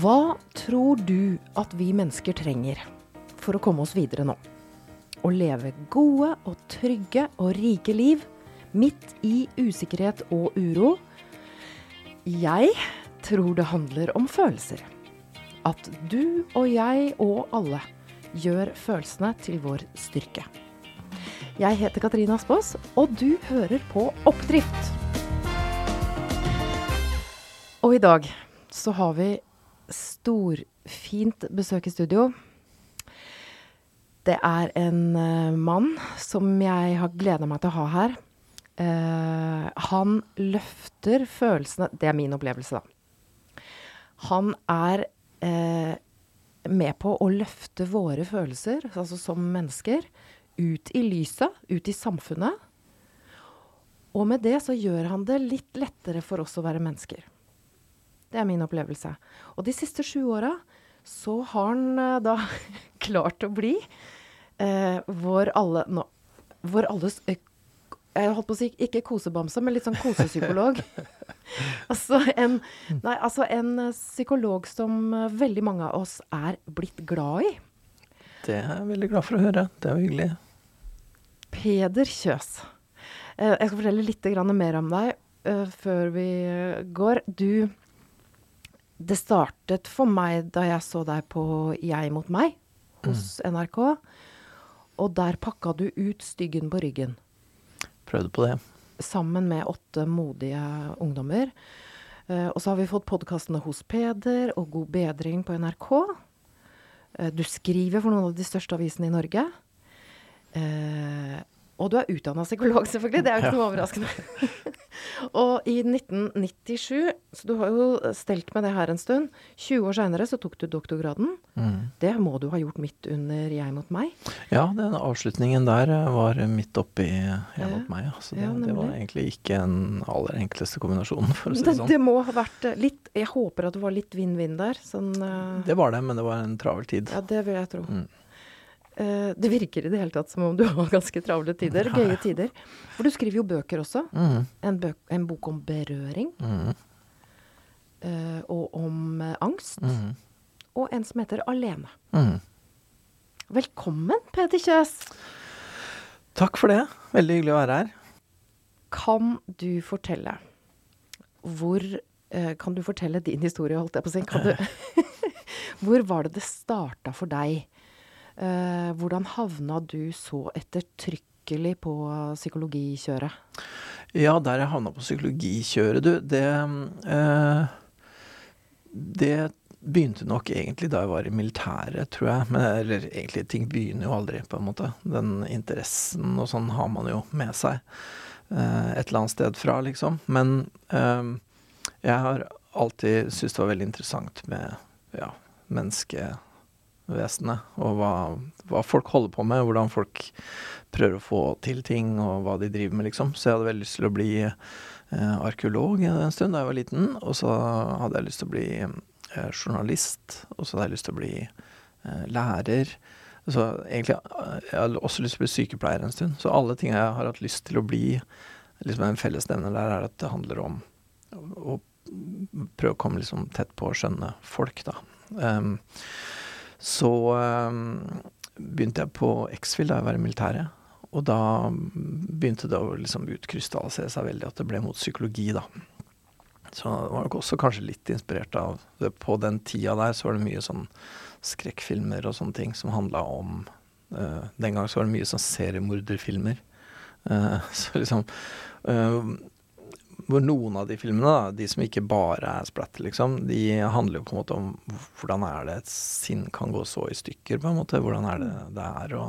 Hva tror du at vi mennesker trenger for å komme oss videre nå? Å leve gode og trygge og rike liv midt i usikkerhet og uro? Jeg tror det handler om følelser. At du og jeg og alle gjør følelsene til vår styrke. Jeg heter Katrine Aspaas, og du hører på Oppdrift. Og i dag så har vi storfint besøk i studio. Det er en uh, mann som jeg har gleda meg til å ha her. Uh, han løfter følelsene Det er min opplevelse, da. Han er uh, med på å løfte våre følelser, altså som mennesker, ut i lyset, ut i samfunnet. Og med det så gjør han det litt lettere for oss å være mennesker. Det er min opplevelse. Og de siste sju åra så har han uh, da klart å bli eh, vår alle no, Vår alles Jeg holdt på å si ikke kosebamse, men litt sånn kosepsykolog. altså, en, nei, altså en psykolog som veldig mange av oss er blitt glad i. Det er jeg veldig glad for å høre. Det er jo hyggelig. Peder Kjøs. jeg skal fortelle litt mer om deg før vi går. Du det startet for meg da jeg så deg på Jeg mot meg hos mm. NRK. Og der pakka du ut styggen på ryggen. Prøvde på det. Sammen med åtte modige ungdommer. Uh, og så har vi fått podkastene hos Peder og God bedring på NRK. Uh, du skriver for noen av de største avisene i Norge. Uh, og du er utdanna psykolog, selvfølgelig. Det er jo ikke noe overraskende. og i 1997, så du har jo stelt med det her en stund, 20 år seinere så tok du doktorgraden. Mm. Det må du ha gjort midt under Jeg mot meg? Ja, den avslutningen der var midt oppi Jeg mot meg. Ja. Så det, ja, det, var egentlig ikke den aller enkleste kombinasjonen, for å si det, sånn. Det må ha vært litt Jeg håper at det var litt vinn-vinn der. Sånn, uh, det var det, men det var en travel tid. Ja, det vil jeg tro. Mm. Uh, det virker i det hele tatt som om du har ganske travle tider. Gøye tider. For du skriver jo bøker også. Mm. En, bøk, en, bok om berøring. Mm. Uh, og om uh, angst. Mm. Og en som heter Alene. Mm. Velkommen, Peter Kjøs. Takk for det. Veldig hyggelig å være her. Kan du fortelle hvor Kan du fortelle din historie, holdt jeg på å si? Du, hvor var det det starta for deg? Eh, hvordan havna du så ettertrykkelig på psykologikjøret? Ja, der jeg havna på psykologikjøret, du, det eh, Det begynte nok egentlig da jeg var i militæret, tror jeg. Men, eller egentlig, ting begynner jo aldri, på en måte. Den interessen og sånn har man jo med seg eh, et eller annet sted fra, liksom. Men eh, jeg har alltid syntes det var veldig interessant med ja, mennesket vesenet, og hva, hva, folk holder på med, hvordan folk prøver å få til ting, og hva de driver med, liksom. Så jeg hadde veldig lyst til å bli eh, arkeolog en stund da jeg var liten, og så hadde jeg lyst til å bli eh, journalist, og så hadde jeg lyst til å bli eh, lærer. Så egentlig eh, Jeg hadde også lyst til å bli sykepleier en stund. Så alle ting jeg har hatt lyst til å bli, liksom en fellesnevner der, er at det handler om å, prøve å komme liksom tett på å skjønne folk, da. Um, så um, begynte jeg på X-Fill da jeg var i militæret. Og da begynte det å liksom utkrystallisere seg veldig at det ble mot psykologi, da. Så det var nok også kanskje litt inspirert av det. På den tida der så var det mye sånn skrekkfilmer og sånne ting som handla om uh, Den gang så var det mye sånn seriemorderfilmer. Uh, så liksom uh, hvor noen av de filmene, da, de som ikke bare er splatter, liksom, de handler jo på en måte om hvordan er det et sinn kan gå så i stykker, på en måte. Hvordan er det det er å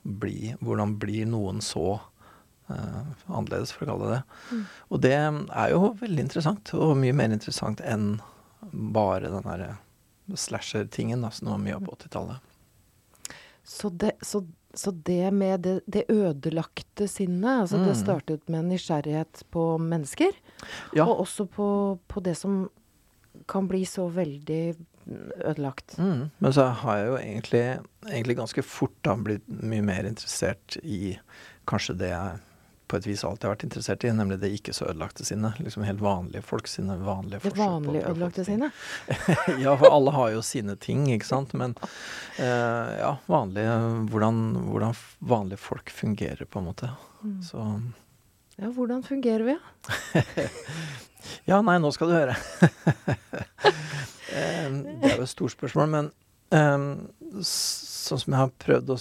bli Hvordan blir noen så uh, annerledes, for å kalle det det. Mm. Og det er jo veldig interessant, og mye mer interessant enn bare den derre slasher-tingen som var mye av på 80-tallet. Så, så så det med det, det ødelagte sinnet altså mm. Det startet med nysgjerrighet på mennesker, ja. og også på, på, det som kan bli så veldig ødelagt. Mm. Men så har jeg jo egentlig, egentlig ganske fort da blitt mye mer interessert i kanskje det jeg på et vis alltid har vært interessert i, nemlig det ikke så ødelagte sinnet. Liksom helt vanlige folk sine vanlige Det vanlige ødelagte sinnet? ja, for alle har jo sine ting, ikke sant. Men uh, ja, vanlige hvordan, hvordan, vanlige folk fungerer, på en måte. Mm. Så Ja, hvordan fungerer vi, ja, nei, nå skal du høre. um, det er jo et stort spørsmål, men um, sånn som jeg har prøvd å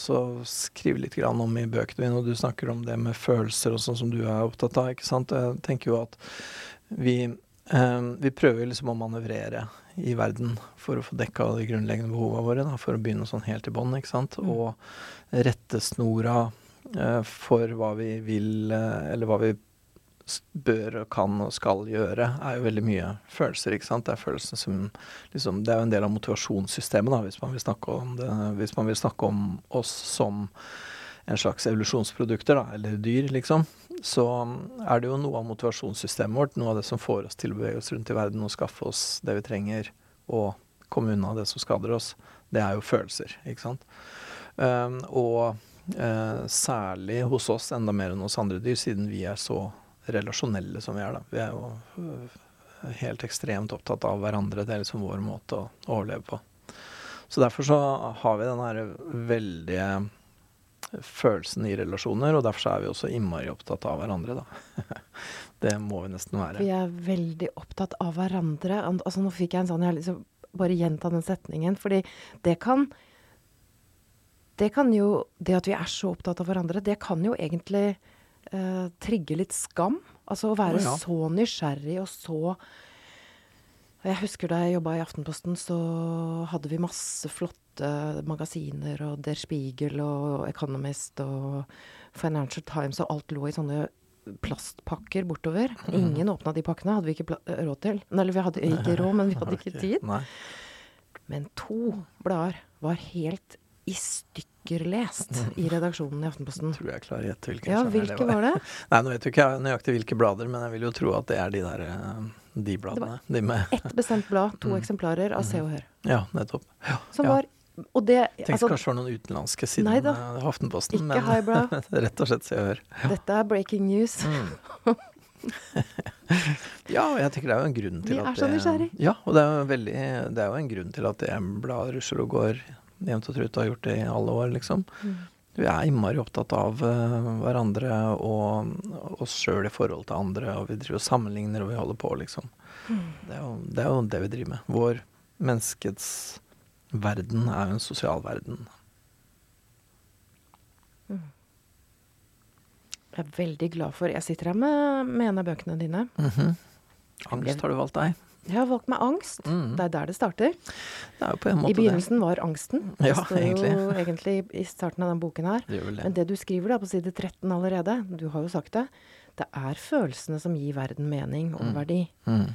skrive litt om i bøkene dine, og du snakker om det med følelser og sånn som du er opptatt av. ikke sant? Jeg tenker jo at vi, eh, vi prøver liksom å manøvrere i verden for å få dekka de grunnleggende behovene våre, da, for å begynne sånn helt i bånn. ikke sant? Mm. Og rettesnora eh, for hva vi vil, eh, eller hva vi bør og kan og skal gjøre, er jo veldig mye følelser. ikke sant? Det er følelsene som liksom, Det er jo en del av motivasjonssystemet, da, hvis man vil snakke om det, hvis man vil snakke om oss som en slags evolusjonsprodukter, da, eller dyr, liksom. Så er det jo noe av motivasjonssystemet vårt, noe av det som får oss til å bevege oss rundt i verden og skaffe oss det vi trenger, og komme unna det som skader oss, det er jo følelser, ikke sant. Um, og uh, særlig hos oss enda mer enn hos andre dyr, siden vi er så relasjonelle som vi er, da. Vi er jo helt ekstremt opptatt av hverandre. Det er liksom vår måte å, overleve på. Så derfor så har vi den her veldige følelsen i relasjoner, og derfor så er vi også innmari opptatt av hverandre, da. det må vi nesten være. Vi er veldig opptatt av hverandre. Altså nå fikk jeg en sånn Jeg har liksom bare gjenta den setningen, fordi det kan det kan jo Det at vi er så opptatt av hverandre, det kan jo egentlig uh, trigge litt skam. Altså å være oh, ja. så nysgjerrig og så Jeg husker da jeg jobba i Aftenposten, så hadde vi masse flotte magasiner, og Der Spiegel og Economist og Financial Times, og alt lå i sånne plastpakker bortover. Ingen åpna de pakkene, hadde vi ikke råd til. Eller vi hadde ikke råd, men vi hadde ikke tid. Men to blader var helt i stykker lest i redaksjonen i Aftenposten. Tror jeg klarer å gjette hvilken. Ja, hvilke var. det? Nei, nå vet jo ikke jeg nøyaktig hvilke blader, men jeg vil jo tro at det er de der eh, de bladene. Det var de ett bestemt blad, to mm. eksemplarer av Se og Hør. Ja, nettopp. Ja, Som var og det, Tenkte altså, kanskje det var noen utenlandske siden nei da, Aftenposten, ikke men rett og slett Se og Hør. Ja. Dette er breaking news. Mm. ja, og jeg tenker det er jo en grunn til Vi at er så nysgjerrig. Ja, og det er, veldig, det er jo en grunn til at det bladet rusler og går jevnt og trutt har gjort det i alle år, liksom. Mm. Vi er innmari opptatt av uh, hverandre og oss sjøl i forhold til andre, og vi driver og sammenligner og vi holder på, liksom. Mm. Det, er jo, det, er jo, det vi driver med. Vår menneskets verden er jo en sosial verden. Mm. Jeg er veldig glad for Jeg sitter her med, med en av bøkene dine. Mm -hmm. Angst har du valgt deg. Jeg har valgt meg angst. Mm. Det er der det starter. Det I begynnelsen det. var angsten. Ja, det står egentlig. jo egentlig i starten av den boken her. Det. Men det du skriver da på side 13 allerede, du har jo sagt det, det er følelsene som gir verden mening og mm. verdi. Mm.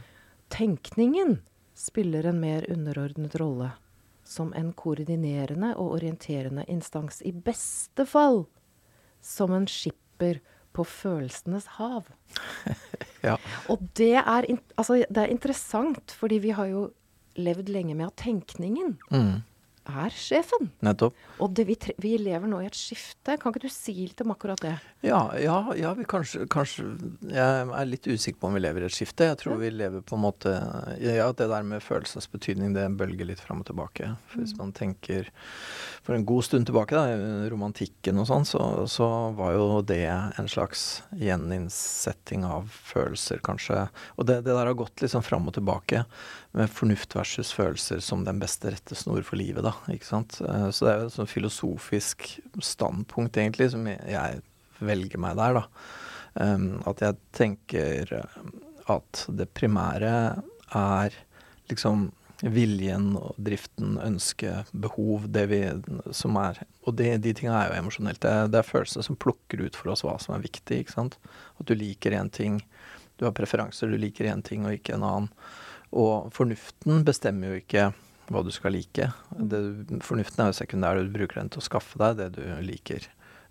Tenkningen spiller en mer underordnet rolle. Som en koordinerende og orienterende instans. I beste fall som en skipper på følelsenes hav. ja. Og det er, altså, det er, interessant, fordi vi har jo levd lenge med at tenkningen mm er sjefen. Nettopp. Og det, vi, vi, lever nå i et skifte. Kan ikke du si litt om akkurat det? Ja, ja, ja vi kanskje, kanskje, Jeg er litt usikker på om vi lever i et skifte. Jeg tror ja. vi lever på en måte Ja, det der med følelsens betydning, det bølger litt fram og tilbake. For hvis mm. man tenker for en god stund tilbake, da, romantikken og sånn, så, så var jo det en slags gjeninnsetting av følelser, kanskje. Og det, det der har gått liksom fram og tilbake fornuft versus følelser som den beste rettesnor for livet, da. Ikke sant. Eh, så det er jo et sånn filosofisk standpunkt, egentlig, som jeg velger meg der, da. At jeg tenker eh, at det primære er liksom viljen og driften, ønsket, behov, det vi som er Og det, de tinga er jo emosjonelt. Det, det, er følelsene som plukker ut for oss hva som er viktig, ikke sant. At du liker én ting. Du har preferanser, du liker én ting og ikke en annen. Og fornuften bestemmer jo ikke hva du skal like. Det, fornuften er jo sekundær, du bruker den til å skaffe deg det du liker.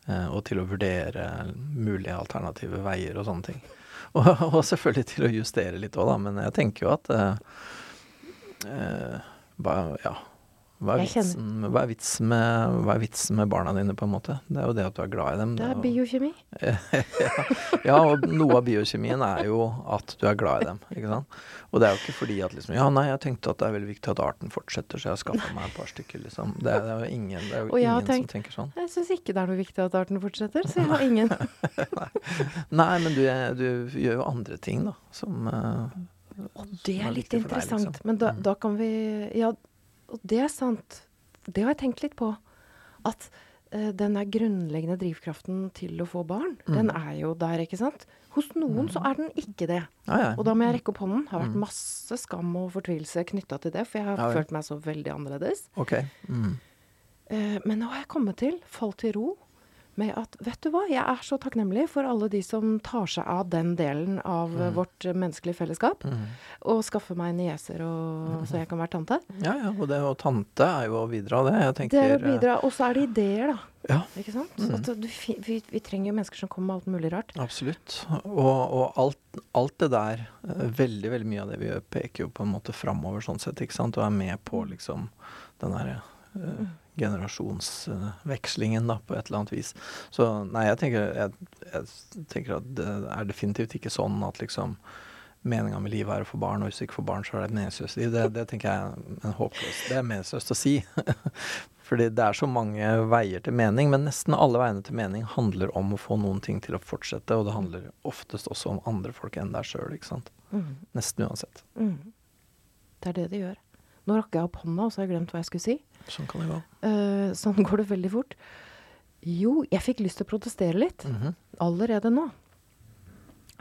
Eh, og til å vurdere mulige alternative veier og sånne ting. Og, og selvfølgelig til å justere litt òg, da. Men jeg tenker jo at eh, eh, ja, Hva er, vitsen, hva, er vitsen med, hva er vitsen med barna dine, på en måte? Det er jo det at du er glad i dem. Det er jo- biokjemi. Ja, og noe av biokjemien er jo at du er glad i dem. ikke sant? Og det er jo ikke fordi at liksom Ja, nei, jeg tenkte at det er veldig viktig at arten fortsetter, så jeg har skaffa meg et par stykker, liksom. Det er, det jo ingen, jo ingen tenkt- som tenker sånn. Jeg syns ikke det er noe viktig at arten fortsetter, så jeg har ingen. Nei, men du, du gjør jo andre ting, da, som uh, Og det er litt for deg, liksom. Men da, Mm. da kan vi Ja, og det er sant. Det har jeg tenkt litt på. At uh, den der grunnleggende drivkraften til å få barn, Mm. den er jo der, ikke sant? Hos noen så er den ikke det. Ja, ja. Og da må jeg rekke opp hånden. Det Har vært Mm. masse skam og fortvilelse knytta til det, for jeg har Ja, følt meg så veldig annerledes. Okay. Mm. Eh, men nå har jeg kommet til, falt til ro, med at vet du hva, jeg er så takknemlig for alle de som tar seg av den delen av eh, Mm. vårt menneskelige fellesskap, Mm. og skaffer meg nieser og, så jeg kan være tante. Ja, ja. Og det og tante er jo å bidra, det. Jeg tenker Det er å eh, bidra. Og så er det ideer, da. Ja. Ikke sant? Mm. Du, vi, vi trenger jo mennesker som kommer med alt mulig rart. Absolutt. Og, og alt, alt det der, eh, veldig veldig mye av det vi gjør, peker jo på en måte framover sånn sett, ikke sant? Og er med på liksom den derre uh, generasjonsvekslingen, da, på et eller annet vis. Så nei, jeg tenker, jeg, jeg tenker at det er definitivt ikke sånn at liksom Meninga med livet er å få barn, og hvis du ikke får barn, så er det meningsløst liv. Det, det tenker jeg er en håpløs Det er meningsløst å si. Fordi det er så mange veier til mening, men nesten alle veiene til mening handler om å få noen ting til å fortsette, og det handler oftest også om andre folk enn deg sjøl, ikke sant. Mm. Nesten uansett. Mm. Det er det det gjør. Nå rakk jeg opp hånda, og så har jeg glemt hva jeg skulle si. Sånn kan det gå. Uh, sånn går det veldig fort. Jo, jeg fikk lyst til å protestere litt. Mhm. allerede nå.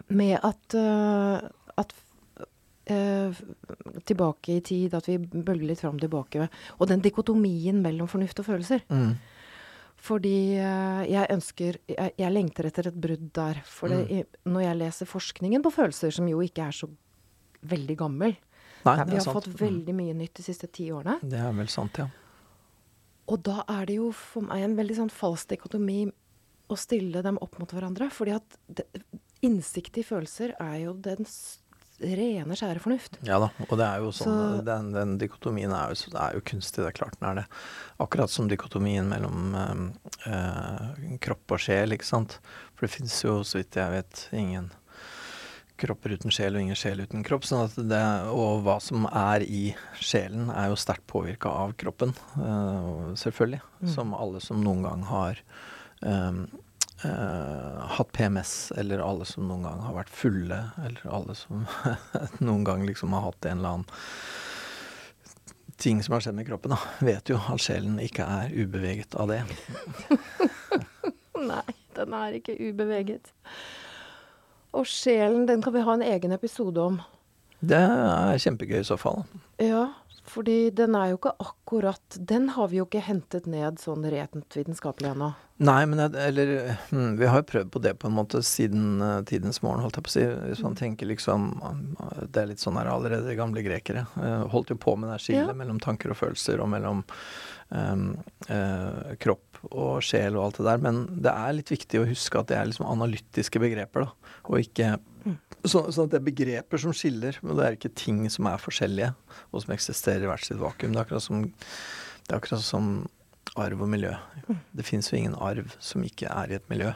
Med at, uh, at uh, Tilbake i tid, at vi bølger litt fram og tilbake. Og den dikotomien mellom fornuft og følelser. Mm. Fordi jeg ønsker jeg, jeg lengter etter et brudd der. For det, Mm. når jeg leser forskningen på følelser, som jo ikke er så veldig gammel Nei, ja, Vi har sant. fått veldig mye nytt de siste ti årene. Mm. Det er vel sant, ja. Og da er det jo for meg en veldig sånn falsk dikotomi å stille dem opp mot hverandre. Fordi at det, innsikt i følelser er jo den rene, skjære fornuft. Ja da, og det er jo sånn Så- den, den dikotomien er jo, det er jo kunstig, det er klart den er det. Akkurat som dikotomien mellom eh, kropp og sjel, ikke sant. For det fins jo, så vidt jeg vet, ingen kropper uten sjel og ingen sjel uten kropp. Sånn at det, og hva som er i sjelen, er jo sterkt påvirka av kroppen, uh, selvfølgelig. Mm. Som alle som noen gang har um, uh, hatt PMS, eller alle som noen gang har vært fulle, eller alle som noen gang liksom har hatt en eller annen ting som har skjedd med kroppen, da, vet jo at sjelen ikke er ubeveget av det. Nei, den er ikke ubeveget. Og sjelen, den kan vi ha en egen episode om. Det er kjempegøy i så fall. Ja, fordi den er jo ikke akkurat Den har vi jo ikke hentet ned sånn rent vitenskapelig ennå. Nei, men jeg, eller hm, Vi har jo prøvd på det på en måte siden uh, tidens morgen, holdt jeg på å si. Hvis man tenker liksom Det er litt sånn her allerede gamle grekere. uh, holdt jo på med det skillet Ja. mellom tanker og følelser, og mellom um, uh, kropp og sjel og alt det der. Men det er litt viktig å huske at det er liksom analytiske begreper, da. Og ikke så, sånn at det er begreper som skiller, men det er ikke ting som er forskjellige, og som eksisterer i hvert sitt vakuum. Det er akkurat som, det er akkurat som arv og miljø. Det fins jo ingen arv som ikke er i et miljø.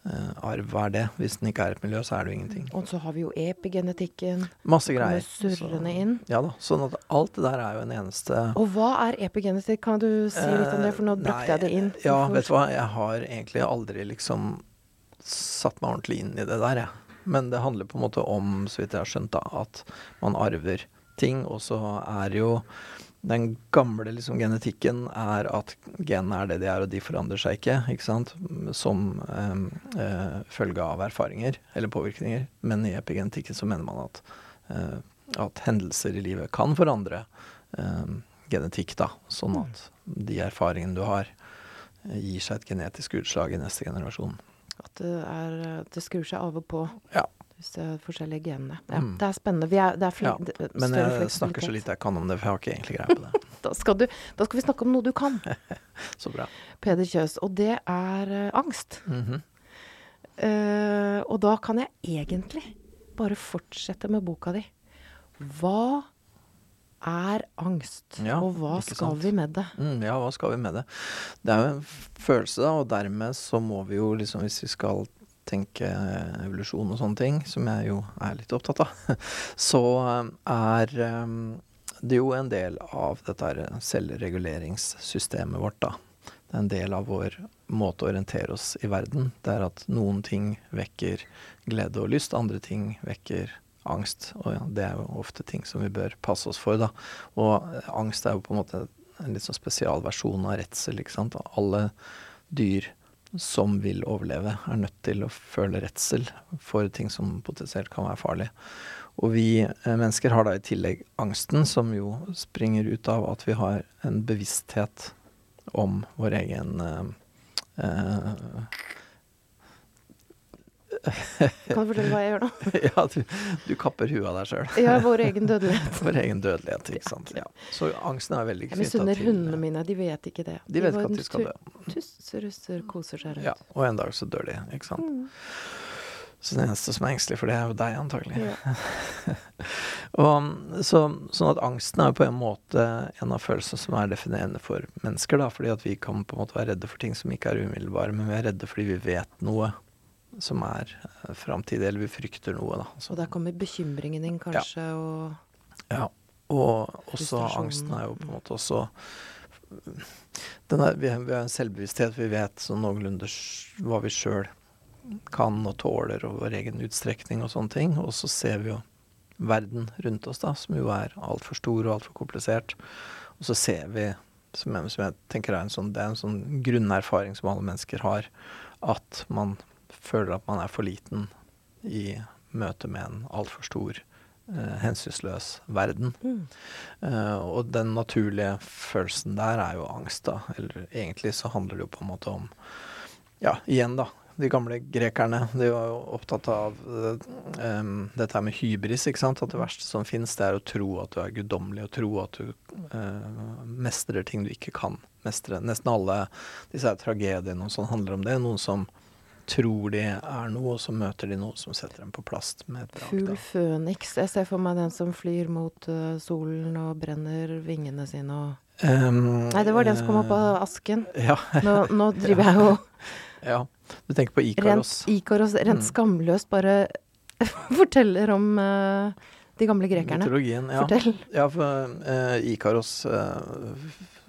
Uh, arv, er det? Hvis den ikke er et miljø, så er det jo ingenting. Og så har vi jo epigenetikken. Masse greier. surrende inn. Ja da. Sånn at alt det der er jo en eneste Og hva er epigenetikk? Kan du si litt om det, for nå Eh, brakte jeg det inn. Ja, vet du hva. Jeg har egentlig aldri liksom satt meg ordentlig inn i det der, jeg. Men det handler på en måte om, så vidt jeg har skjønt, da, at man arver ting. Og så er jo den gamle liksom, genetikken er at genene er det de er, og de forandrer seg ikke. ikke sant? Som eh, eh, følge av erfaringer eller påvirkninger. Men i epigenetikken så mener man at, eh, at hendelser i livet kan forandre eh, genetikk, da. Sånn at de erfaringene du har, eh, gir seg et genetisk utslag i neste generasjon. Det, er, det skrur seg av og på. Ja. Disse forskjellige genene. Ja, Mm. Det er spennende. Vi er, det er Ja, Men jeg snakker så lite jeg kan om det, for jeg har ikke egentlig greie på det. Da skal, du, da skal vi snakke om noe du kan, Så bra. Peder Kjøs. Og det er uh, angst. Mm -hmm. uh, og da kan jeg egentlig bare fortsette med boka di. Hva er angst, Ja, og hva skal sant. vi med det? Mm, ja, hva skal vi med det? Det er jo en følelse, da, og dermed så må vi jo liksom, hvis vi skal tenke evolusjon og sånne ting, som jeg jo er litt opptatt av, så eh, er eh, det jo en del av dette selvreguleringssystemet vårt, da. Det er en del av vår måte å orientere oss i verden. Det er at noen ting vekker glede og lyst, andre ting vekker angst. Og ja, det er jo ofte ting som vi bør passe oss for, da. Og eh, angst er jo på en måte en litt sånn spesialversjon av redsel, ikke sant. Alle dyr som vil overleve, er nødt til å føle redsel for ting som potensielt kan være farlig. Og vi eh, mennesker har da i tillegg angsten, som jo springer ut av at vi har en bevissthet om vår egen eh, eh, Kan du fortelle hva jeg gjør nå? Ja, du, du kapper huet av deg sjøl. Ja, vår egen dødelighet. vår egen dødelighet, ikke sant. Ja. Så angsten er veldig Jeg knytta til misunner hundene mine, de vet ikke det. De vet ikke at de skal dø. Tusser, russer, koser seg rundt. Ja, og en dag så dør de, ikke sant. Mm. Så den eneste som er engstelig for det, er jo deg, antagelig. Ja. Og, så, sånn at angsten er jo på en måte en av følelsene som er definerende for mennesker. da, fordi at vi kan på en måte være redde for ting som ikke er umiddelbare, men vi er redde fordi vi vet noe som er uh, framtidig, eller vi frykter noe. da. Så, Og der kommer bekymringen din kanskje, og ja. Og også angsten er jo på en måte også den er, vi, har, vi har en selvbevissthet, vi vet sånn noenlunde hva vi sjøl kan og tåler, og vår egen utstrekning og sånne ting. Og så ser vi jo verden rundt oss, da, som jo er altfor stor og altfor komplisert. Og så ser vi, som jeg, som jeg tenker er en sånn, det er en sånn grunnerfaring som alle mennesker har, at man føler at man er for liten i møte med en altfor stor, eh, hensynsløs verden. mm. Eh, og den naturlige følelsen der er jo angst, da. Eller egentlig så handler det jo på en måte om Ja, igjen, da. De gamle grekerne de var jo opptatt av eh, dette her med hybris. ikke sant? At det verste som fins, det er å tro at du er guddommelig, og tro at du eh, mestrer ting du ikke kan mestre. Nesten alle disse tragediene og sånn handler om det. Noen som tror de er noe, og så møter de noe som setter dem på plass med et brak. Fugl føniks. Jeg ser for meg den som flyr mot uh, solen og brenner vingene sine og um, Nei, det var den som kom opp av eh, asken. Ja, Nå, nå driver jeg jo ja. Du tenker på rent Ikaros. Ikaros rent Mm. skamløst bare forteller om uh, de gamle grekerne. Mytologien, ja. Fortell. Ja, for uh, Ikaros s-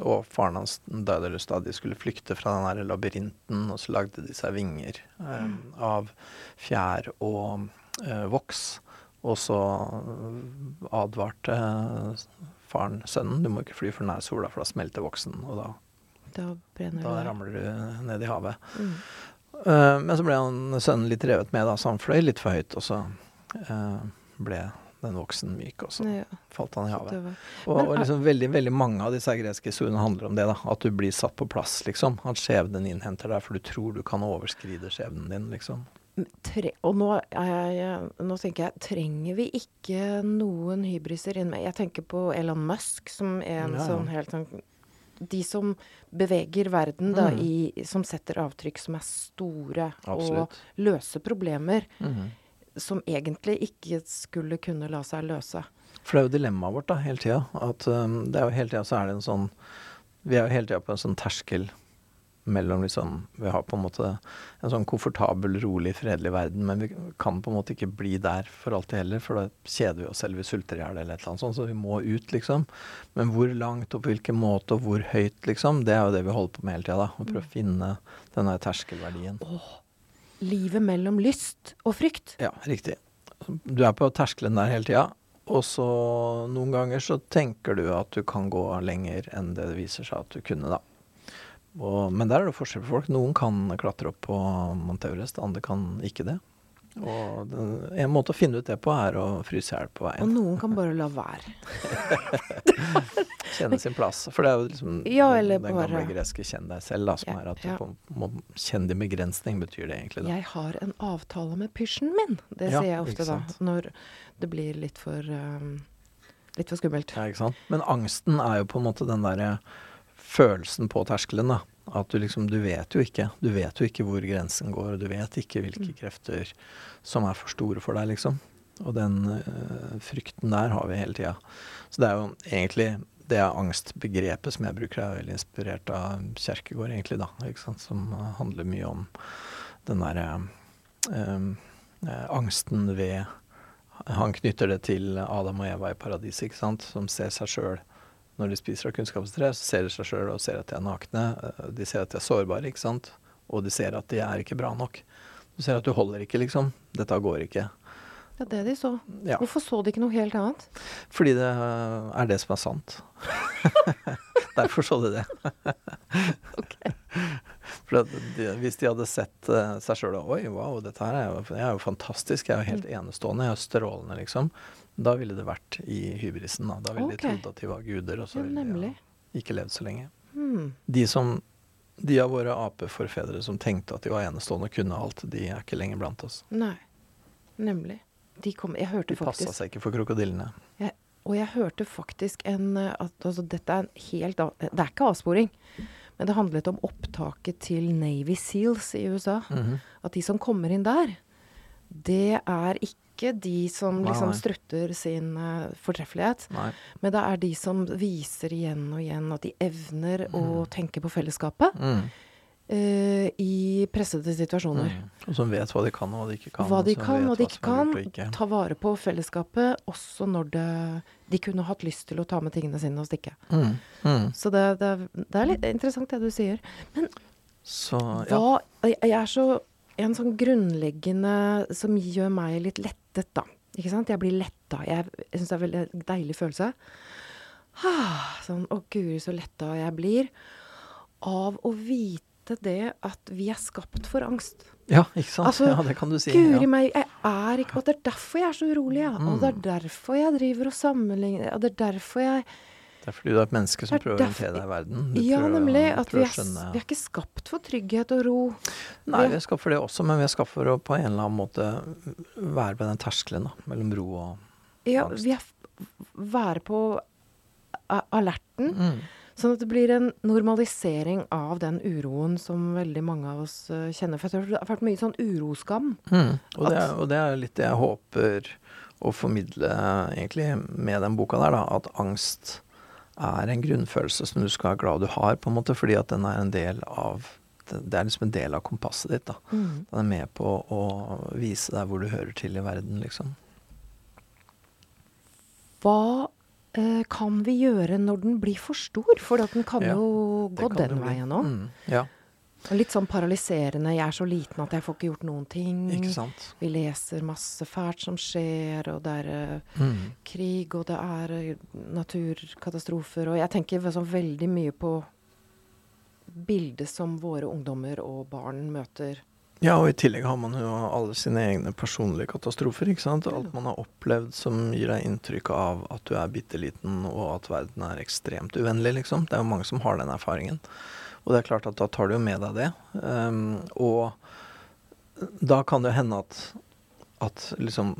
og faren hans Daedalus da de skulle flykte fra den her labyrinten, og så lagde de seg vinger eh, av fjær og eh, voks. Og så eh, advarte eh, faren sønnen du må ikke fly for nær sola, for da smelter voksen, og da, Da da ramler du ned i havet. Mm. Uh, men så ble han sønnen litt revet med, da, så han fløy litt for høyt, og så uh, ble den voksen myk, og så Ja, falt han i havet. var. Og, Men, og liksom veldig veldig mange av disse greske historiene handler om det. da, At du blir satt på plass, liksom. At skjebnen innhenter deg, for du tror du kan overskride skjebnen din, liksom. Tre, og nå, jeg, nå tenker jeg, trenger vi ikke noen hybriser inn med Jeg tenker på Elon Musk, som er en Ja, sånn helt sånn De som beveger verden, da, Mm. i, som setter avtrykk som er store, Absolutt. og løser problemer Mhm. Som egentlig ikke skulle kunne la seg løse. For det er jo dilemmaet vårt da, hele tida. At um, det er jo hele tida så er det en sånn Vi er jo hele tida på en sånn terskel mellom liksom Vi har på en måte en sånn komfortabel, rolig, fredelig verden, men vi kan på en måte ikke bli der for alltid heller, for da kjeder vi oss selv, vi sulter i hjel eller et eller annet sånt, så vi må ut, liksom. Men hvor langt og på hvilken måte og hvor høyt, liksom, det er jo det vi holder på med hele tida, da. Å prøve å finne den terskelverdien. terskelverdien. Livet mellom lyst og frykt. Ja, riktig. Du er på terskelen der hele tida, og så noen ganger så tenker du at du kan gå lenger enn det viser seg at du kunne, da. Og, men der er det forskjell på folk. Noen kan klatre opp på Mount Everest, andre kan ikke det. Og den, en måte å finne ut det på, er å fryse i hjel på Og noen kan bare la være. Kjenne sin plass. For det er jo liksom Ja, eller den gamle greske 'kjenn deg selv', da, som Ja, er at ja. på, må kjenne din begrensning, betyr det egentlig. da. Jeg har en avtale med pysjen min. Det sier jeg ofte da, når det blir litt for um, Litt for skummelt. Men angsten er jo på en måte den derre følelsen på terskelen, da. At du liksom Du vet jo ikke. Du vet jo ikke hvor grensen går, og du vet ikke hvilke Mm. krefter som er for store for deg, liksom. og den eh, frykten der har vi hele tida. Så det er jo egentlig det angstbegrepet som jeg bruker, er veldig inspirert av Kjerkegård, egentlig, da. Ikke sant? Som handler mye om den derre eh, eh, angsten ved Han knytter det til Adam og Eva i paradiset, ikke sant, som ser seg sjøl når de spiser av kunnskapstre, så ser de seg sjøl og ser at de er nakne. Eh, de ser at de er sårbare, ikke sant. Og de ser at de er ikke bra nok. Du ser at du holder ikke, liksom. Dette går ikke. Ja, det de så. Ja. Hvorfor så de ikke noe helt annet? Fordi det er det som er sant. Derfor så de det. For at de, hvis de hadde sett uh, seg sjøl og Oi, wow, dette her er jo, jeg er jo fantastisk. Jeg er jo helt Mm. enestående. Jeg er strålende, liksom. Da ville det vært i hybrisen. Da, da ville okay. de trodd at de var guder, og så Ja, ville de ja, ikke levd så lenge. Hmm. De som de av våre apeforfedre som tenkte at de var enestående og kunne alt, de er ikke lenger blant oss. Nei. Nemlig. De kom Jeg hørte De passa faktisk seg ikke for krokodillene. jeg, Og jeg hørte faktisk en eh, at, altså, Dette er en helt av- Det er ikke avsporing. Men det handlet om opptaket til Navy Seals i USA. Mhm. At de som kommer inn der, det er ikke de som Nei, liksom nei. strutter sin uh, fortreffelighet. Nei. Men det er de som viser igjen og igjen at de evner å tenke på fellesskapet Mm. Uh, i pressede situasjoner. Mm. Og som vet hva de kan og hva de ikke kan. Hva de kan og de ikke kan. ikke. Ta vare på fellesskapet også når det, de kunne hatt lyst til å ta med tingene sine og stikke. Mm. Mm. Så det, det, det er litt interessant det du sier. Så ja. Hva, jeg er så en sånn grunnleggende som gjør meg litt lettet, da. Ikke sant? Jeg blir letta. Jeg, jeg syns det er en veldig deilig følelse. Ah, sånn Å, guri, så letta jeg blir av å vite det at vi er skapt for angst. ja, ikke sant. Altså, ja, det kan du si. Guri ja. meg, jeg er ikke Og det er derfor jeg er så urolig, ja. Og det er Mm. derfor jeg driver og sammenligner Og det er derfor jeg Det er fordi du er et menneske som er prøver å orientere deg i verden. Du Ja, å- nemlig. At vi er, vi er ikke skapt for trygghet og ro. Nei, vi- er skapt for det også, men vi er skapt for å på en eller annen måte være ved den terskelen da, mellom ro og angst. Ja, vi er være på alerten. mm. Sånn at det blir en normalisering av den uroen som veldig mange av oss eh, kjenner. For det har vært mye sånn uroskam. Mm. Og, det er, og det er litt det jeg håper å formidle egentlig med den boka der, da. At angst er en grunnfølelse som du skal være glad du har, på en måte, fordi at den er en del av det er liksom en del av kompasset ditt. da. Mm. Den er med på å vise deg hvor du hører til i verden, liksom. Hva eh, kan vi gjøre når den blir for stor? For at den kan Ja, jo gå den veien òg. Mm. Ja, Og Litt sånn paralyserende. Jeg er så liten at jeg får ikke gjort noen ting. ikke sant. Vi leser masse fælt som skjer, og det er eh, Mm. krig, og det er eh, naturkatastrofer. Og jeg tenker sånn veldig mye på bildet som våre ungdommer og barn møter. Ja, og i tillegg har man jo alle sine egne personlige katastrofer, ikke sant. Alt man har opplevd som gir deg inntrykk av at du er bitte liten, og at verden er ekstremt uvennlig, liksom. Det er jo mange som har den erfaringen. Og det er klart at da tar du jo med deg det. Um, og da kan det jo hende at, at liksom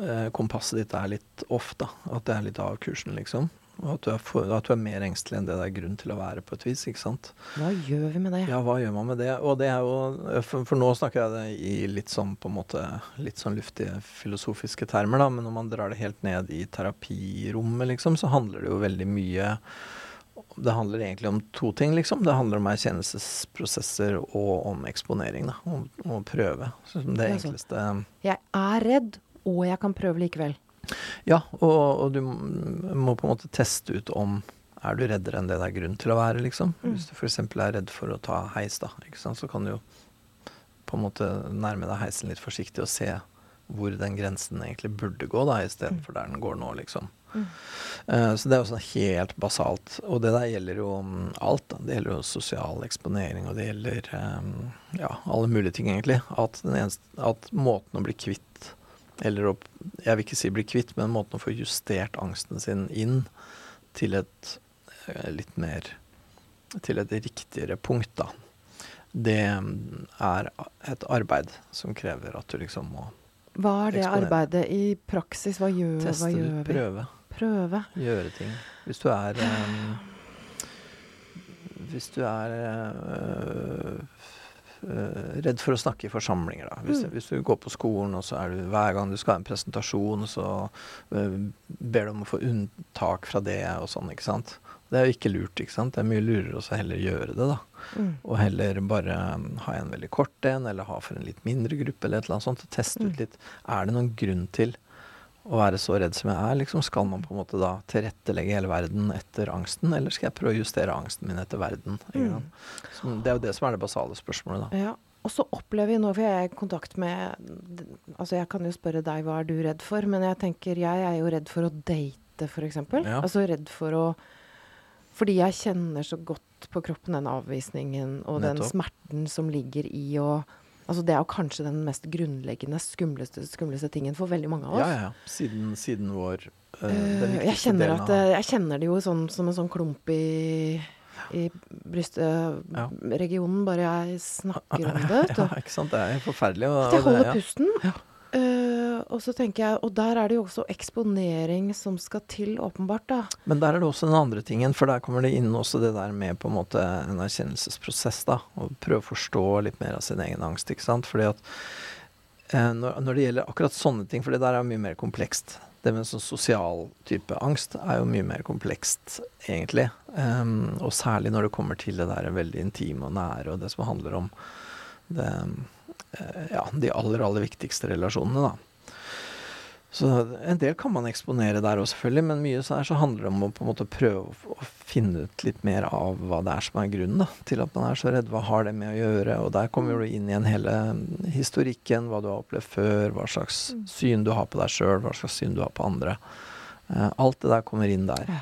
eh, kompasset ditt er litt off, da. At det er litt av kursen, liksom. Og at du, er for, at du er mer engstelig enn det det er grunn til å være, på et vis, ikke sant. Hva gjør vi med det? Ja, hva gjør man med det? Og det er jo For, for nå snakker jeg det i litt sånn på en måte litt sånn luftige filosofiske termer, da. Men når man drar det helt ned i terapirommet, liksom, så handler det jo veldig mye Det handler egentlig om to ting, liksom. Det handler om erkjennelsesprosesser og om eksponering, da. Om, om å prøve. Så det enkleste Jeg er redd, og jeg kan prøve likevel. Ja, og, og du må på en måte teste ut om er du reddere enn det det er grunn til å være, liksom. Mm. Hvis du f.eks. er redd for å ta heis, da, så kan du jo på en måte nærme deg heisen litt forsiktig og se hvor den grensen egentlig burde gå, da, istedenfor der den går nå, liksom. Mm. Eh, så det er jo sånn helt basalt. Og det der gjelder jo alt. Da. Det gjelder jo sosial eksponering, og det gjelder eh, ja, alle mulige ting, egentlig. At, eneste, at måten å bli kvitt eller å, jeg vil ikke si bli kvitt, men måten å få justert angsten sin inn til et eh, litt mer Til et riktigere punkt, da. Det er et arbeid som krever at du liksom må Hva er det arbeidet i praksis? Hva gjør, teste hva gjør vi? prøve, Prøve. gjøre ting. Hvis du er um, Hvis du er uh, uh, redd for å snakke i forsamlinger, da. Hvis, Mm. hvis du går på skolen, og så er du hver gang du skal ha en presentasjon, så uh, ber du om å få unntak fra det og sånn, ikke sant. Det er jo ikke lurt, ikke sant. Det er mye lurere å heller gjøre det, da. Mm. Og heller bare um, ha en veldig kort en, eller ha for en litt mindre gruppe, eller et eller annet sånt. Teste Mm. ut litt. Er det noen grunn til å være så redd som jeg er? Liksom, skal man på en måte da tilrettelegge hele verden etter angsten, eller skal jeg prøve å justere angsten min etter verden? Mm. Så det er jo det som er det basale spørsmålet, da. Ja. Og så opplever vi nå, for jeg er i kontakt med Altså jeg kan jo spørre deg hva er du redd for, men jeg tenker jeg er jo redd for å date, f.eks. Ja. Altså redd for å Fordi jeg kjenner så godt på kroppen den avvisningen og den smerten som ligger i å Altså det er jo kanskje den mest grunnleggende, skumleste, skumleste tingen for veldig mange av oss. Ja, ja, ja. Siden, siden vår uh, Eh, den jeg, kjenner at, av- eh, jeg kjenner det jo sånn, som en sånn klump i, i Ja. brystregionen, bare jeg snakker om det. Ja, ikke sant. Det er forferdelig. Og, jeg holder det- pusten. ja. Og så tenker jeg, og der er det jo også eksponering som skal til, åpenbart. da. Men der er det også den andre tingen, for der kommer det inn også det der med på en måte en erkjennelsesprosess, da. Og prøve å forstå litt mer av sin egen angst, ikke sant. Fordi at eh, når, når det gjelder akkurat sånne ting, for det der er mye mer komplekst. Det med sånn sosial type angst er jo mye mer komplekst, egentlig. Um, og særlig når det kommer til det der veldig intime og nære, og det som handler om det, eh, ja, de aller, aller viktigste relasjonene, da. Så en del kan man eksponere der òg, selvfølgelig, men mye så, så handler det om å på en måte prøve å, å finne ut litt mer av hva det er som er grunnen da, til at man er så redd. Hva har det med å gjøre? Og der kommer du inn igjen hele historikken, hva du har opplevd før, hva slags Mm. syn du har på deg sjøl, hva slags syn du har på andre. Eh, alt det der kommer inn der.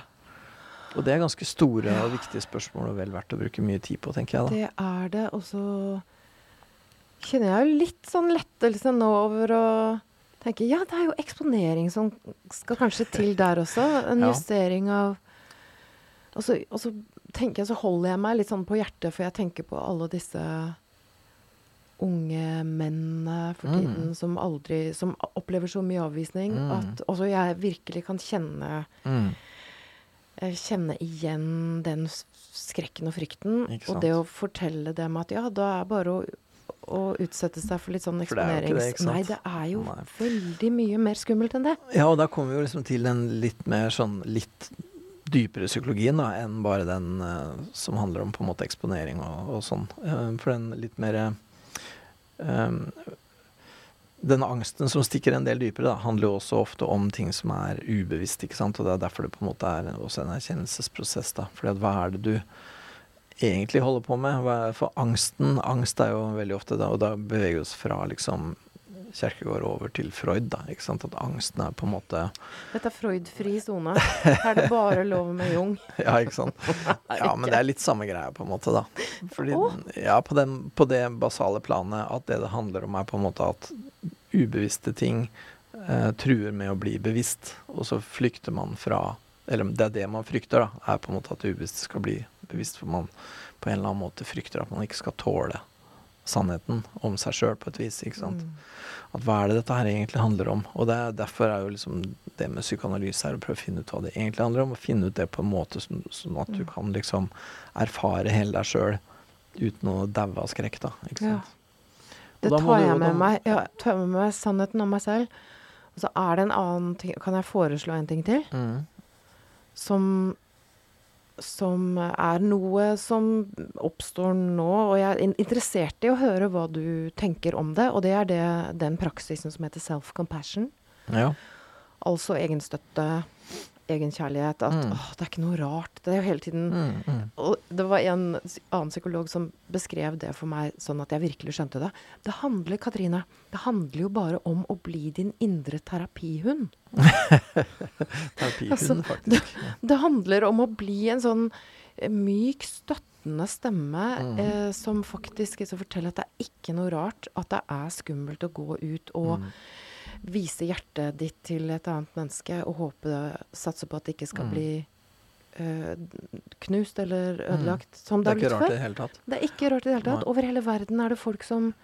Og det er ganske store og viktige spørsmål og vel verdt å bruke mye tid på, tenker jeg da. Det er det. Og så kjenner jeg jo litt sånn lettelse nå over å tenke ja, det er jo eksponering som skal kanskje til der også. En Ja. justering av og så, og så tenker jeg, så holder jeg meg litt sånn på hjertet, for jeg tenker på alle disse unge mennene for Mm. tiden som aldri Som opplever så mye avvisning Mm. at også jeg virkelig kan kjenne Mm. eh, kjenne igjen den skrekken og frykten. Og det å fortelle dem at ja, da er bare å, å utsette seg for litt sånn eksponering. er? Nei, det er jo Nei. veldig mye mer skummelt enn det. Ja, og da kommer vi jo liksom til den litt mer sånn litt dypere psykologien da, enn bare den uh, som handler om på en måte eksponering og, og sånn. Uh, for den litt mer uh, Den angsten som stikker en del dypere, da, handler jo også ofte om ting som er ubevisst, ikke sant. Og det er derfor det på en måte er også en erkjennelsesprosess, da. Fordi at hva er det du egentlig holder på med? For angsten Angst er jo veldig ofte da, og da beveger vi oss fra liksom Kjerkegård over til Freud, da. Ikke sant? At angsten er på en måte Dette er Freud-fri sone. Her er det bare lov med Jung. Ja, ikke sant. Ja, men det er litt samme greia, på en måte, da. Fordi, ja, på, den, på det basale planet at det det handler om, er på en måte at ubevisste ting eh, truer med å bli bevisst, og så flykter man fra Eller det er det man frykter, da, er på en måte at det ubevisste skal bli bevisst, for man på en eller annen måte frykter at man ikke skal tåle sannheten om seg sjøl på et vis, ikke sant. Mm. At hva er det dette her egentlig handler om? Og det er, derfor er jo liksom det med psykoanalyse her å prøve å finne ut hva det egentlig handler om, og finne ut det på en måte sånn, sånn at du Mm. kan liksom erfare hele deg sjøl uten å daue av skrekk, da. Ikke sant? Ja. Det tar jeg med meg. Ja, tar med meg sannheten om meg selv. Og så er det en annen ting Kan jeg foreslå en ting til? Mm. Som som er noe som oppstår nå, og jeg er interessert i å høre hva du tenker om det. Og det er det, den praksisen som heter self-compassion. Ja. Altså egenstøtte, egenkjærlighet. At Mm. åh, det er ikke noe rart. Det er jo hele tiden Mm, mm. Og det var en annen psykolog som beskrev det for meg sånn at jeg virkelig skjønte det. Det handler, Katrine, det handler jo bare om å bli din indre terapihund. Terapihund, Altså, faktisk. Det handler om å bli en sånn eh, myk, støttende stemme Mm. eh, som faktisk så forteller at det er ikke noe rart at det er skummelt å gå ut og Mm. Vise hjertet ditt til et annet menneske og håpe, satse på at det ikke skal Mm. bli eh, knust eller Mm. ødelagt, som Det det, er ikke rart i det hele tatt. Det er ikke rart i det hele tatt. Over hele verden er det folk som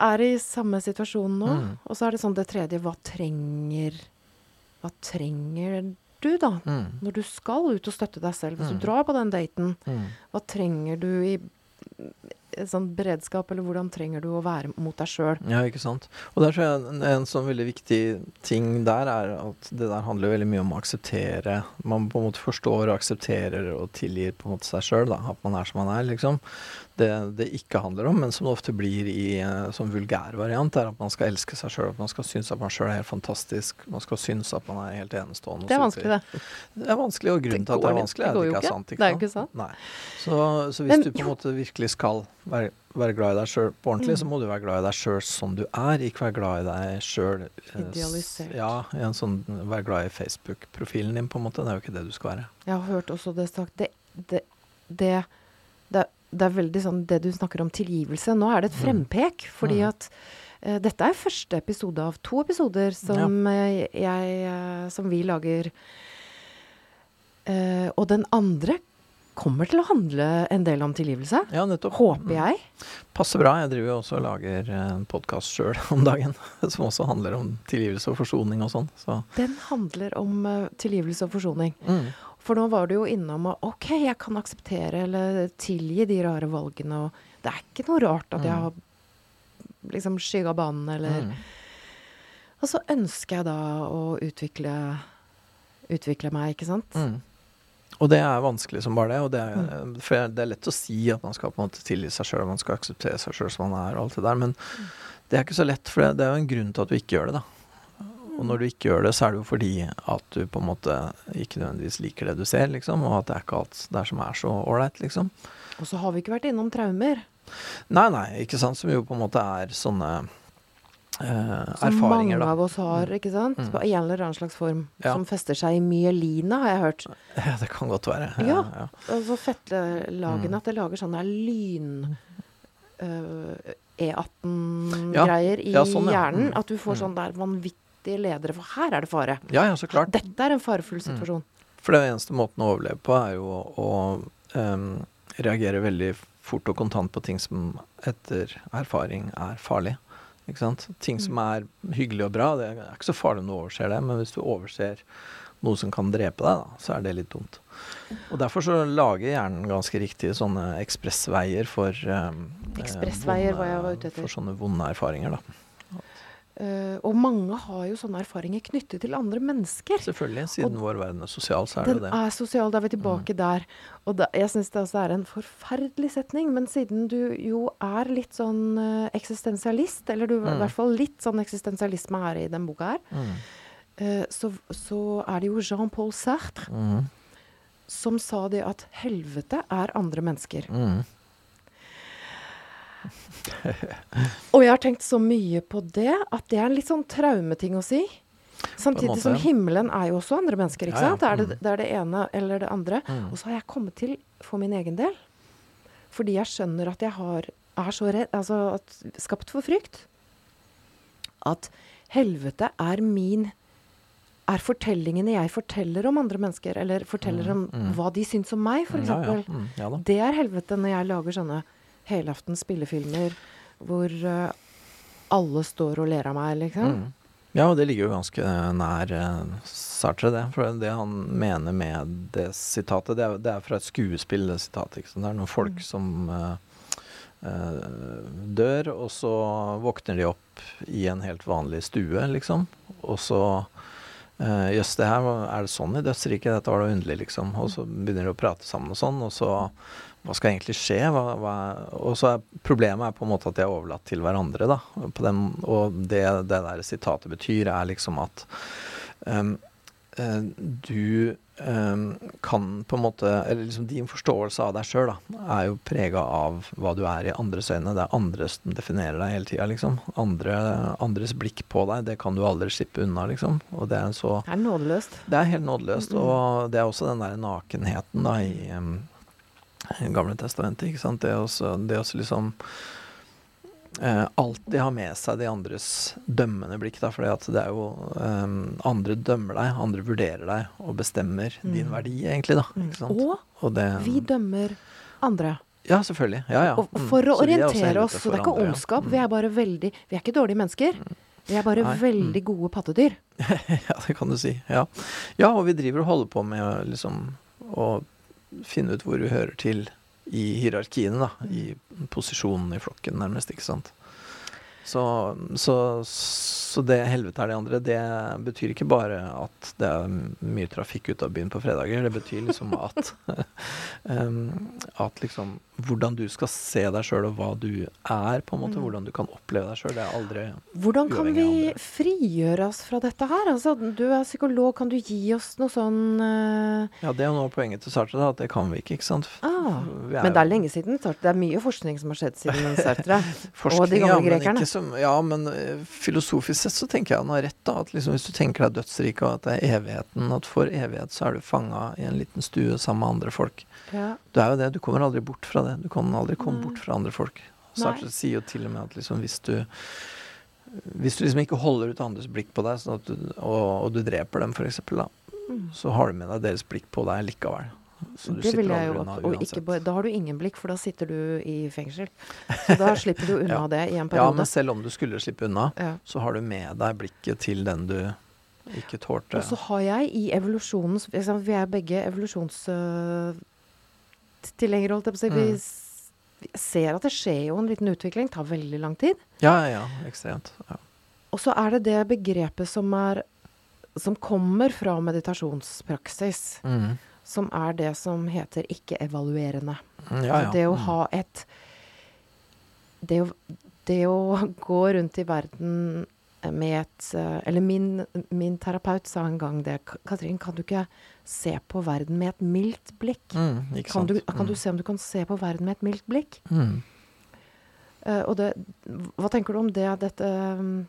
er i samme situasjon nå. Mm. Og så er det sånn det tredje Hva trenger Hva trenger du, da? Mm. Når du skal ut og støtte deg selv, hvis Mm. du drar på den daten, Mm. hva trenger du i sånn beredskap, eller hvordan trenger du å være mot deg sjøl? Ja, ikke sant. Og der tror jeg en, en sånn veldig viktig ting der er at det der handler veldig mye om å akseptere Man på en måte forstår og aksepterer og tilgir på en måte seg sjøl, da. At man er som man er, liksom. Det det ikke handler om, men som det ofte blir i eh, sånn vulgær variant, er at man skal elske seg sjøl. At man skal synes at man sjøl er helt fantastisk. Man skal synes at man er helt enestående. Det er vanskelig, det. Det er vanskelig, og grunnen til at det er vanskelig, er at det ikke ikke. er sant. Det er jo ikke sant. Nei. Så, så hvis Men du på en måte virkelig skal være, være glad i deg sjøl på ordentlig, Mm. så må du være glad i deg sjøl som du er, ikke være glad i deg sjøl Idealisert. Ja, sånn være glad i Facebook-profilen din, på en måte. Det er jo ikke det du skal være. Jeg har hørt også det sagt Det, det, det, det, det er veldig sånn det du snakker om tilgivelse. Nå er det et Mm. frempek, fordi Mm. at uh, dette er første episode av to episoder som, ja. jeg, uh, som vi lager. Uh, og den andre kommer til å handle en del om tilgivelse. Ja, nettopp. Håper jeg. Passer bra. Jeg driver jo også og lager eh, en podkast sjøl om dagen, som også handler om tilgivelse og forsoning og sånn. Så Den handler om eh, tilgivelse og forsoning. mm. For nå var du jo innom og OK, jeg kan akseptere eller tilgi de rare valgene, og det er ikke noe rart at jeg Mm. har liksom skygga banen, eller Mm. Og så ønsker jeg da å utvikle utvikle meg, ikke sant? Mm. Og det er vanskelig som bare det. Og det er, Mm. For det er lett å si at man skal på en måte tilgi seg sjøl, man skal akseptere seg sjøl som man er, og alt det der, men Mm. det er ikke så lett. For det, det er jo en grunn til at du ikke gjør det, da. Og når du ikke gjør det, så er det jo fordi at du på en måte ikke nødvendigvis liker det du ser, liksom, og at det er ikke alt der som er så ålreit, liksom. Og så har vi ikke vært innom traumer. Nei, nei, ikke sant, som jo på en måte er sånne eh, Som mange av oss har, ikke sant? Mm. På en eller annen slags form. Ja. Som fester seg i myelina, har jeg hørt. Ja, det kan godt være. Ja. ja. Altså fettlagene, Mm. at det lager sånne lyn... øh, E18-greier Ja. i Ja, sånn, ja. hjernen. Mm. At du får Mm. sånn der vanvittige ledere, for her er det fare. ja, ja, så klart. Dette er en farefull Mm. situasjon. For den eneste måten å overleve på er jo å, å em, reagere veldig fort og kontant på ting som etter erfaring er farlig. Ikke sant? Ting som er hyggelig og bra, det er ikke så farlig om du overser det, men hvis du overser noe som kan drepe deg, da, så er det litt dumt. Og derfor så lager hjernen ganske riktig sånne ekspressveier for eh, Ekspressveier vonde- var jeg var ute etter. For sånne vonde erfaringer, da. Eh, og mange har jo sånne erfaringer knyttet til andre mennesker. Selvfølgelig. Siden vår verden er sosial, så er det det. Den er sosial, da er vi tilbake der. Og da, jeg syns det også er en forferdelig setning, men siden du jo er litt sånn uh, eksistensialist, eller du i Mm. hvert fall litt sånn eksistensialisme her i den boka her, Mm. uh, så, så er det jo Jean-Paul Sartre Mm. som sa det at helvete er andre mennesker. Mm. Og jeg har tenkt så mye på det at det er en litt sånn traumeting å si. Samtidig som himmelen er jo også andre mennesker, ikke Ja, ja. sant? Det er det, Mm. det er det ene eller det andre. Mm. Og så har jeg kommet til for min egen del, fordi jeg skjønner at jeg har, er så redd, altså at, skapt for frykt, at helvete er min er fortellingene jeg forteller om andre mennesker, eller forteller Mm, om mm. hva de syns om meg, f.eks. Ja, ja. Mm, ja. Det er helvete når jeg lager sånne helaftens spillefilmer hvor uh, alle står og ler av meg, liksom. Mm. Ja, og det ligger jo ganske nær uh, Sartre, det. For det han mener med det sitatet, det er, det er fra et skuespill, det sitatet. Ikke sant? Det er noen folk Mm. som eh, eh, dør, og så våkner de opp i en helt vanlig stue, liksom. Og så eh, Jøss, det her er det sånn i dødsriket? Dette var da underlig, liksom. Og så begynner de å prate sammen og sånn, og så hva skal egentlig skje? Hva, hva, og så er problemet er på en måte at de er overlatt til hverandre. da, på den, Og det det der sitatet betyr, er liksom at um, du um, kan på en måte Eller liksom din forståelse av deg sjøl er jo prega av hva du er i andres øyne. Det er andre som definerer deg hele tida, liksom. Andre, andres blikk på deg, det kan du aldri slippe unna, liksom. Og det er så Det er nådeløst. det er helt nådeløst, Mm. og det er også den der nakenheten da i um, Gamle testamentet, ikke sant. Det også, det også liksom eh, alltid ha med seg de andres dømmende blikk, da, for det er jo um, Andre dømmer deg, andre vurderer deg og bestemmer din Mm. verdi, egentlig, da. Mm. Ikke? Og Og det vi dømmer andre. Ja, selvfølgelig. Ja, ja. Og Mm. for å er orientere oss. Så det er ikke andre, ja. ondskap. Mm. Vi er bare veldig Vi er ikke dårlige mennesker. Vi er bare Nei. veldig gode pattedyr. ja, det kan du si. Ja. ja, og vi driver og holder på med liksom å finne ut hvor vi hører til i hierarkiene, da. I posisjonen i flokken, nærmest, ikke sant. Så, så, så det helvete er det andre, det betyr ikke bare at det er mye trafikk ut av byen på fredager. Det betyr liksom at um, At liksom hvordan du skal se deg sjøl og hva du er, på en måte. Mm. Hvordan du kan oppleve deg sjøl. Det er aldri Hvordan kan vi frigjøre oss fra dette her? Altså, du er psykolog, kan du gi oss noe sånn uh... Ja, det er jo noe av poenget til Sartre, da, at det kan vi ikke, ikke sant. ah, Men det er lenge siden Sartre. Det er mye forskning som har skjedd siden Sartre. Og de gamle ja, grekerne. som, ja, men eh, filosofisk sett så tenker jeg han har rett. da, at liksom Hvis du tenker deg dødsriket og at det er evigheten, at for evighet så er du fanga i en liten stue sammen med andre folk. Ja. Du er jo det, du kommer aldri bort fra det. Du kan aldri komme Nei. bort fra andre folk. Sartre sier jo til og med at liksom hvis du hvis du liksom ikke holder ut andres blikk på deg, sånn at du, og, og du dreper dem f.eks., Mm. så har du med deg deres blikk på deg likevel. Så du Det vil jeg jo unna og ikke uansett. bare, Da har du ingen blikk, for da sitter du i fengsel. Så da slipper du unna Ja. det i en Ja, men selv om du skulle slippe unna, Ja. så har du med deg blikket til den du ikke tålte. Og så har jeg i evolusjonens Vi er begge evolusjonstilhengere, holdt jeg på å si. Vi Mm. ser at det skjer jo en liten utvikling. Tar veldig lang tid. Ja, ja, ekstremt. Ja. Og så er det det begrepet som er Som kommer fra meditasjonspraksis. Mm. Som er det som heter ikke-evaluerende. Mm, Ja, Altså ja. Det å Mm. ha et det å, det å gå rundt i verden med et eh, Eller min, min terapeut sa en gang det. Katrin, kan du ikke se på verden med et mildt blikk? Mm, Kan du, kan du Mm. se om du kan se på verden med et mildt blikk? Mm. Uh, og det, hva tenker du om det? Dette mm,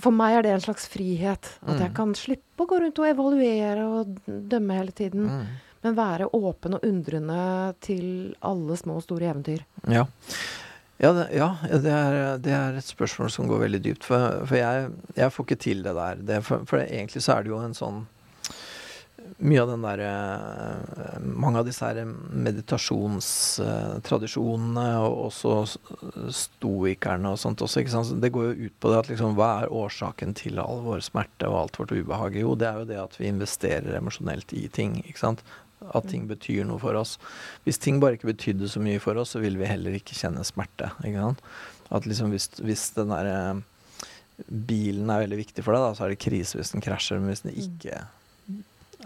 For meg er det en slags frihet. At jeg Mm. kan slippe å gå rundt og evaluere og dømme hele tiden. Mm. Men være åpen og undrende til alle små og store eventyr. Ja. Ja, det, ja det, er, det er et spørsmål som går veldig dypt. For, for jeg, jeg får ikke til det der. Det, for, for egentlig så er det jo en sånn Mye av den derre Mange av disse her meditasjonstradisjonene, og også stoikerne og sånt også, ikke sant. Det går jo ut på det at liksom Hva er årsaken til all vår smerte og alt vårt ubehag? Jo, det er jo det at vi investerer emosjonelt i ting, ikke sant. At ting betyr noe for oss. Hvis ting bare ikke betydde så mye for oss, så vil vi heller ikke kjenne smerte. Ikke? At liksom hvis, hvis den derre bilen er veldig viktig for deg, da, så er det krise hvis den krasjer. Men hvis den ikke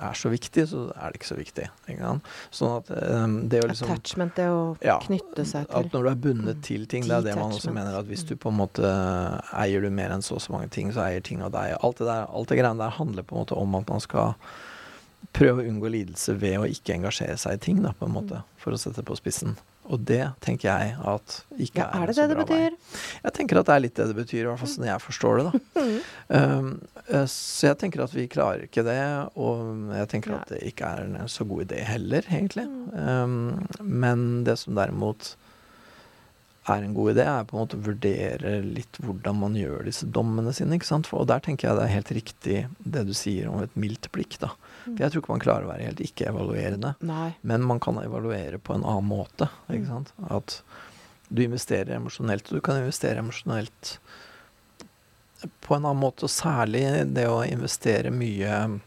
er så viktig, så er det ikke så viktig. Ikke? Sånn at um, det å liksom Attachment, det å Ja, knytte seg at til. når du er bundet til ting, det er det man også mener at hvis du på en måte eier du mer enn så og så mange ting, så eier ting av deg. Alt det der, alt det greiene der handler på en måte om at man skal prøve å unngå lidelse ved å ikke engasjere seg i ting, da, på en måte, for å sette det på spissen. Og det tenker jeg at ikke Ja, er, er det det det betyr? vei. Jeg tenker at det er litt det det betyr, i hvert fall sånn jeg forstår det, da. Um, eh, så jeg tenker at vi klarer ikke det, og jeg tenker at det ikke er en så god idé heller, egentlig. Um, men det som derimot er en god idé, er på en måte å vurdere litt hvordan man gjør disse dommene sine. ikke sant? For, og der tenker jeg det er helt riktig det du sier om et mildt blikk. da. For jeg tror ikke man klarer å være helt ikke-evaluerende. Men man kan evaluere på en annen måte. ikke Mm. sant? At du investerer emosjonelt, og du kan investere emosjonelt på en annen måte. Og særlig det å investere mye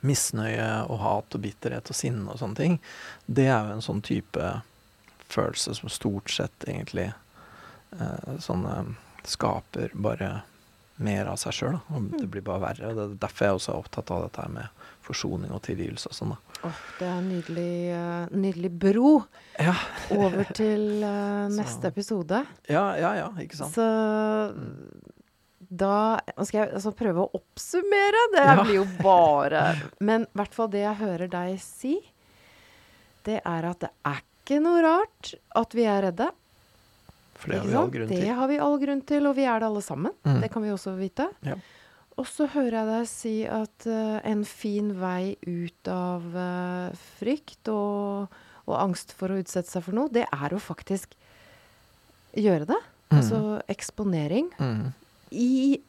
misnøye og hat og bitterhet og sinne og sånne ting. Det er jo en sånn type følelse som stort sett egentlig eh, sånn eh, skaper bare mer av seg sjøl. Det blir bare verre. og Det er derfor jeg også er opptatt av dette med forsoning og tilgivelse og sånn. da. Åh, det er en nydelig, eh, nydelig bro Ja, over til neste Så- episode. ja, ja, ja ikke sant. Så da skal jeg altså prøve å oppsummere. Det Ja. blir jo bare Men i hvert fall det jeg hører deg si, det er at det er ikke noe rart at vi er redde. For det har vi all grunn grunn Det til. har vi all grunn til, og vi er det alle sammen. Mm. Det kan vi også vite. Ja. Og så hører jeg deg si at uh, en fin vei ut av uh, frykt og, og angst for å utsette seg for noe, det er å faktisk gjøre det. Mm. Altså eksponering Mm. i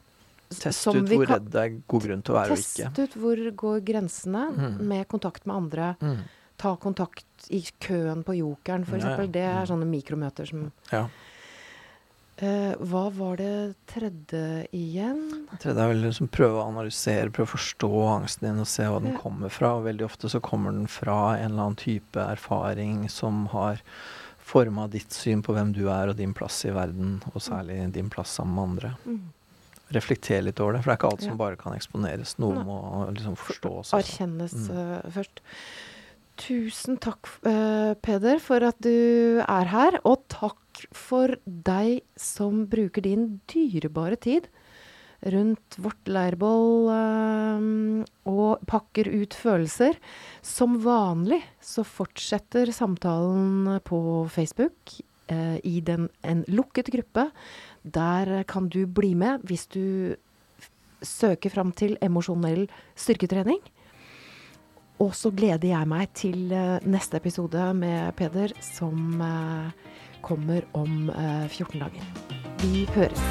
Test ut hvor redd det er god grunn til å være og Test ikke. ut hvor går grensene Mm. med kontakt med andre. Mm. Ta kontakt i køen på Jokeren, f.eks. Ja, ja. Det er Mm. sånne mikromøter som Ja. Eh, hva var det tredje igjen? Tredje er vel liksom prøve å analysere, prøve å forstå angsten din og se hva den kommer fra. Og veldig ofte så kommer den fra en eller annen type erfaring som har forma ditt syn på hvem du er og din plass i verden, og særlig din plass sammen med andre. Mm. Reflektere litt over det, for det er ikke alt Ja. som bare kan eksponeres. Noe må liksom forstås. Erkjennes Mm. eh, først. Tusen takk, uh, Peder, for at du er her. Og takk for deg som bruker din dyrebare tid rundt vårt leirbål øh, og pakker ut følelser. Som vanlig så fortsetter samtalen på Facebook øh, i den, en lukket gruppe. Der kan du bli med hvis du søker fram til emosjonell styrketrening. Og så gleder jeg meg til eh, neste episode med Peder, som kommer om eh, 14 dager. Vi høres.